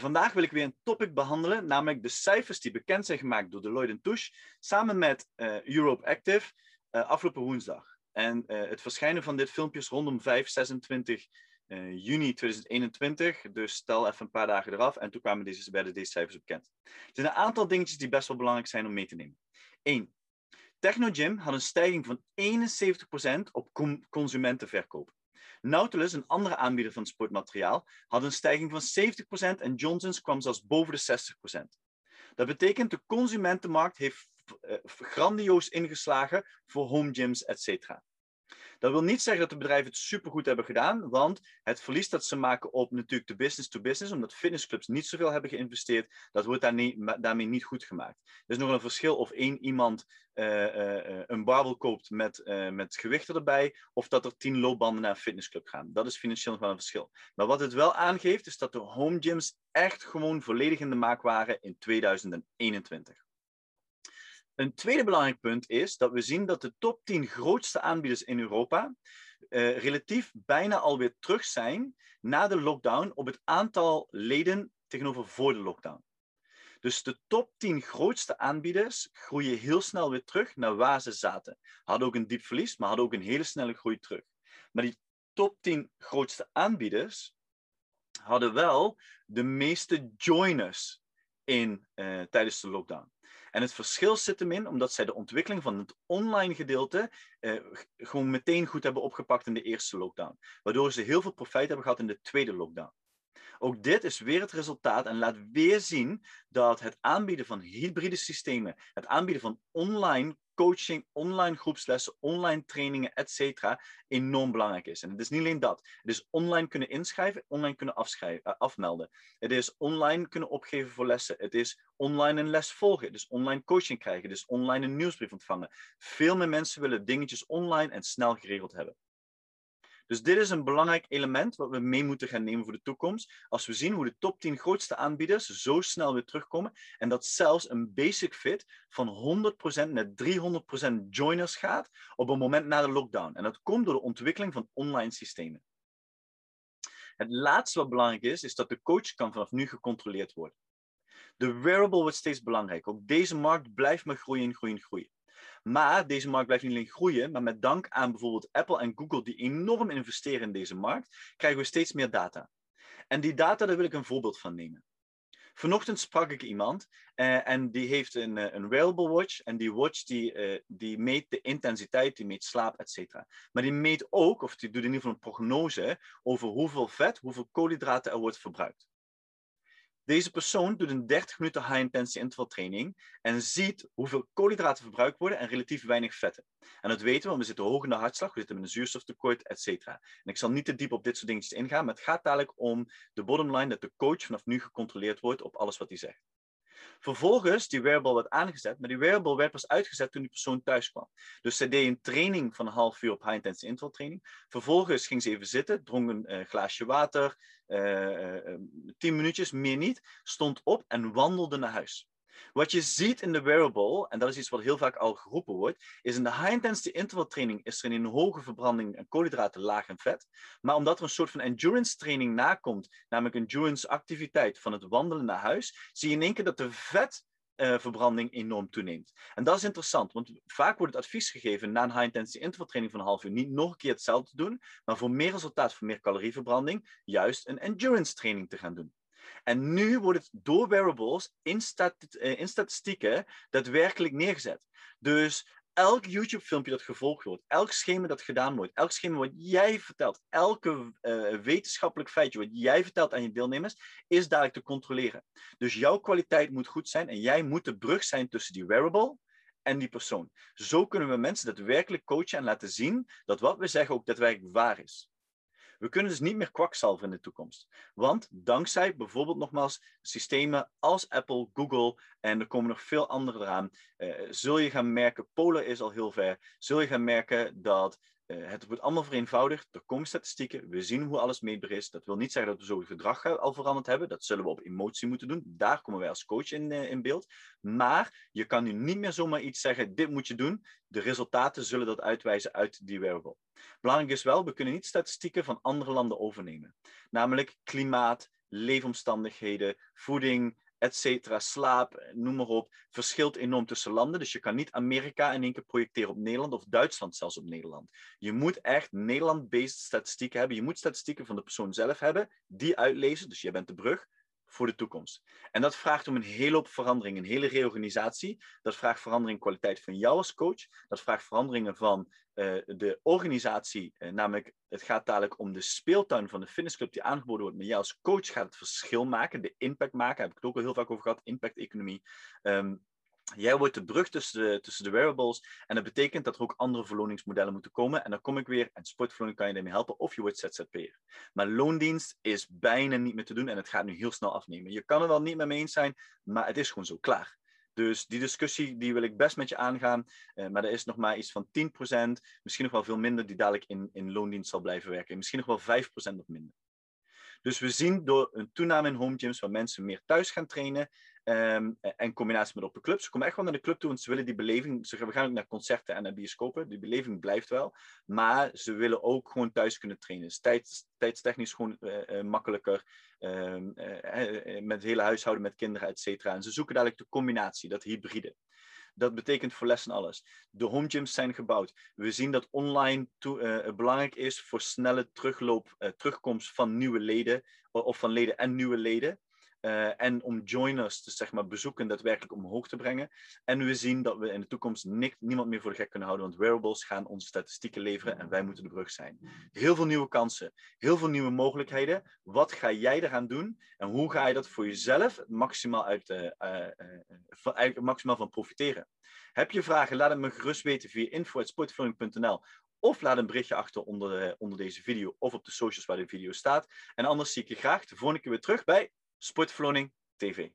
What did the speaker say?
Vandaag wil ik weer een topic behandelen, namelijk de cijfers die bekend zijn gemaakt door Deloitte Touche samen met uh, Europe Active uh, afgelopen woensdag. En uh, het verschijnen van dit filmpje is rondom 5, 26 juni 2021. Dus stel even een paar dagen eraf en toen kwamen deze, werden deze cijfers bekend. Er zijn een aantal dingetjes die best wel belangrijk zijn om mee te nemen. 1. Technogym had een stijging van 71% op consumentenverkoop. Nautilus, een andere aanbieder van sportmateriaal, had een stijging van 70% en Johnson's kwam zelfs boven de 60%. Dat betekent de consumentenmarkt heeft uh, grandioos ingeslagen voor home gyms, etc. Dat wil niet zeggen dat de bedrijven het supergoed hebben gedaan, want het verlies dat ze maken op natuurlijk de business-to-business, omdat fitnessclubs niet zoveel hebben geïnvesteerd, dat wordt daarmee niet goed gemaakt. Er is nog een verschil of één iemand uh, uh, een barbel koopt met, met gewichten erbij, of dat er tien loopbanden naar een fitnessclub gaan. Dat is financieel nog wel een verschil. Maar wat het wel aangeeft, is dat de home gyms echt gewoon volledig in de maak waren in 2021. Een tweede belangrijk punt is dat we zien dat de top 10 grootste aanbieders in Europa uh, relatief bijna alweer terug zijn na de lockdown op het aantal leden tegenover voor de lockdown. Dus de top 10 grootste aanbieders groeien heel snel weer terug naar waar ze zaten. Hadden ook een diep verlies, maar hadden ook een hele snelle groei terug. Maar die top 10 grootste aanbieders hadden wel de meeste joiners in, uh, tijdens de lockdown. En het verschil zit hem in omdat zij de ontwikkeling van het online gedeelte eh, gewoon meteen goed hebben opgepakt in de eerste lockdown. Waardoor ze heel veel profijt hebben gehad in de tweede lockdown. Ook dit is weer het resultaat en laat weer zien dat het aanbieden van hybride systemen, het aanbieden van online coaching, online groepslessen, online trainingen, etc. enorm belangrijk is. En het is niet alleen dat. Het is online kunnen inschrijven, online kunnen afschrijven, uh, afmelden. Het is online kunnen opgeven voor lessen. Het is online een les volgen. Dus online coaching krijgen. Dus online een nieuwsbrief ontvangen. Veel meer mensen willen dingetjes online en snel geregeld hebben. Dus dit is een belangrijk element wat we mee moeten gaan nemen voor de toekomst. Als we zien hoe de top 10 grootste aanbieders zo snel weer terugkomen en dat zelfs een basic fit van 100% naar 300% joiners gaat op een moment na de lockdown. En dat komt door de ontwikkeling van online systemen. Het laatste wat belangrijk is, is dat de coach kan vanaf nu gecontroleerd worden. De wearable wordt steeds belangrijker. Ook deze markt blijft maar groeien, groeien, groeien. Maar deze markt blijft niet alleen groeien, maar met dank aan bijvoorbeeld Apple en Google, die enorm investeren in deze markt, krijgen we steeds meer data. En die data, daar wil ik een voorbeeld van nemen. Vanochtend sprak ik iemand uh, en die heeft een, uh, een wearable watch. En die watch die, uh, die meet de intensiteit, die meet slaap, etc. Maar die meet ook, of die doet in ieder geval een prognose over hoeveel vet, hoeveel koolhydraten er wordt verbruikt. Deze persoon doet een 30 minuten high-intensity interval training en ziet hoeveel koolhydraten verbruikt worden en relatief weinig vetten. En dat weten we, want we zitten hoog in de hartslag, we zitten met een zuurstoftekort, et cetera. En ik zal niet te diep op dit soort dingetjes ingaan, maar het gaat dadelijk om de bottom line dat de coach vanaf nu gecontroleerd wordt op alles wat hij zegt. Vervolgens, die wearable werd aangezet, maar die wearable werd pas uitgezet toen die persoon thuis kwam. Dus zij deed een training van een half uur op high intensity interval training. Vervolgens ging ze even zitten, dronk een uh, glaasje water, uh, uh, tien minuutjes, meer niet, stond op en wandelde naar huis. Wat je ziet in de wearable, en dat is iets wat heel vaak al geroepen wordt, is in de high-intensity interval training is er een hoge verbranding en koolhydraten, laag en vet. Maar omdat er een soort van endurance training nakomt, namelijk endurance activiteit van het wandelen naar huis, zie je in één keer dat de vet uh, verbranding enorm toeneemt. En dat is interessant, want vaak wordt het advies gegeven na een high-intensity interval training van een half uur niet nog een keer hetzelfde te doen, maar voor meer resultaat, voor meer calorieverbranding, juist een endurance training te gaan doen. En nu wordt het door wearables in, eh, in statistieken daadwerkelijk neergezet. Dus elk YouTube-filmpje dat gevolgd wordt, elk schema dat gedaan wordt, elk schema wat jij vertelt, elke uh, wetenschappelijk feitje wat jij vertelt aan je deelnemers, is dadelijk te controleren. Dus jouw kwaliteit moet goed zijn en jij moet de brug zijn tussen die wearable en die persoon. Zo kunnen we mensen daadwerkelijk coachen en laten zien dat wat we zeggen ook daadwerkelijk waar is. We kunnen dus niet meer kwakzalven in de toekomst. Want dankzij bijvoorbeeld nogmaals systemen als Apple, Google en er komen nog veel andere eraan, uh, zul je gaan merken, Polen is al heel ver, zul je gaan merken dat uh, het wordt allemaal vereenvoudigd. Er komen statistieken. We zien hoe alles meetbaar is. Dat wil niet zeggen dat we zo het gedrag al veranderd hebben. Dat zullen we op emotie moeten doen. Daar komen wij als coach in, uh, in beeld. Maar je kan nu niet meer zomaar iets zeggen: dit moet je doen. De resultaten zullen dat uitwijzen uit die wearable. Belangrijk is wel, we kunnen niet statistieken van andere landen overnemen. Namelijk klimaat, leefomstandigheden, voeding, etcetera, slaap, noem maar op, verschilt enorm tussen landen. Dus je kan niet Amerika in één keer projecteren op Nederland of Duitsland zelfs op Nederland. Je moet echt Nederland-based statistieken hebben. Je moet statistieken van de persoon zelf hebben, die uitlezen, dus jij bent de brug, voor de toekomst. En dat vraagt om een hele hoop verandering, een hele reorganisatie. Dat vraagt verandering in kwaliteit van jou als coach. Dat vraagt veranderingen van de organisatie. Uh, namelijk, het gaat dadelijk om de speeltuin van de fitnessclub die aangeboden wordt. Maar jij als coach gaat het verschil maken, de impact maken. Daar heb ik het ook al heel vaak over gehad, impact-economie. Um, Jij wordt de brug tussen de, tussen de wearables. En dat betekent dat er ook andere verloningsmodellen moeten komen. En dan kom ik weer, en sportverloning kan je daarmee helpen, of je wordt ZZP'er. Maar loondienst is bijna niet meer te doen en het gaat nu heel snel afnemen. Je kan er wel niet mee eens zijn, maar het is gewoon zo klaar. Dus die discussie die wil ik best met je aangaan. Uh, maar er is nog maar iets van 10%, misschien nog wel veel minder, die dadelijk in, in loondienst zal blijven werken. Misschien nog wel 5% of minder. Dus we zien door een toename in home gyms, waar mensen meer thuis gaan trainen, Um, en combinatie met open clubs. Ze komen echt wel naar de club toe, want ze willen die beleving. Ze, we gaan ook naar concerten en naar bioscopen. Die beleving blijft wel. Maar ze willen ook gewoon thuis kunnen trainen. Dus tijd, tijdstechnisch gewoon uh, uh, makkelijker. Um, uh, met het hele huishouden met kinderen, et cetera. En ze zoeken dadelijk de combinatie, dat hybride. Dat betekent voor lessen alles. De home gyms zijn gebouwd. We zien dat online belangrijk is voor snelle terugloop, terugkomst van nieuwe leden. Of van leden en nieuwe leden. Uh, en om joiners, dus zeg maar bezoeken, daadwerkelijk omhoog te brengen. En we zien dat we in de toekomst niemand meer voor de gek kunnen houden, want wearables gaan onze statistieken leveren en wij moeten de brug zijn. Heel veel nieuwe kansen, heel veel nieuwe mogelijkheden. Wat ga jij eraan doen en hoe ga je dat voor jezelf maximaal, uit, uh, uh, maximaal van profiteren? Heb je vragen? Laat het me gerust weten via info.sportfilming.nl of laat een berichtje achter onder, onder deze video of op de socials waar de video staat. En anders zie ik je graag de volgende keer weer terug bij Sportverloning TV.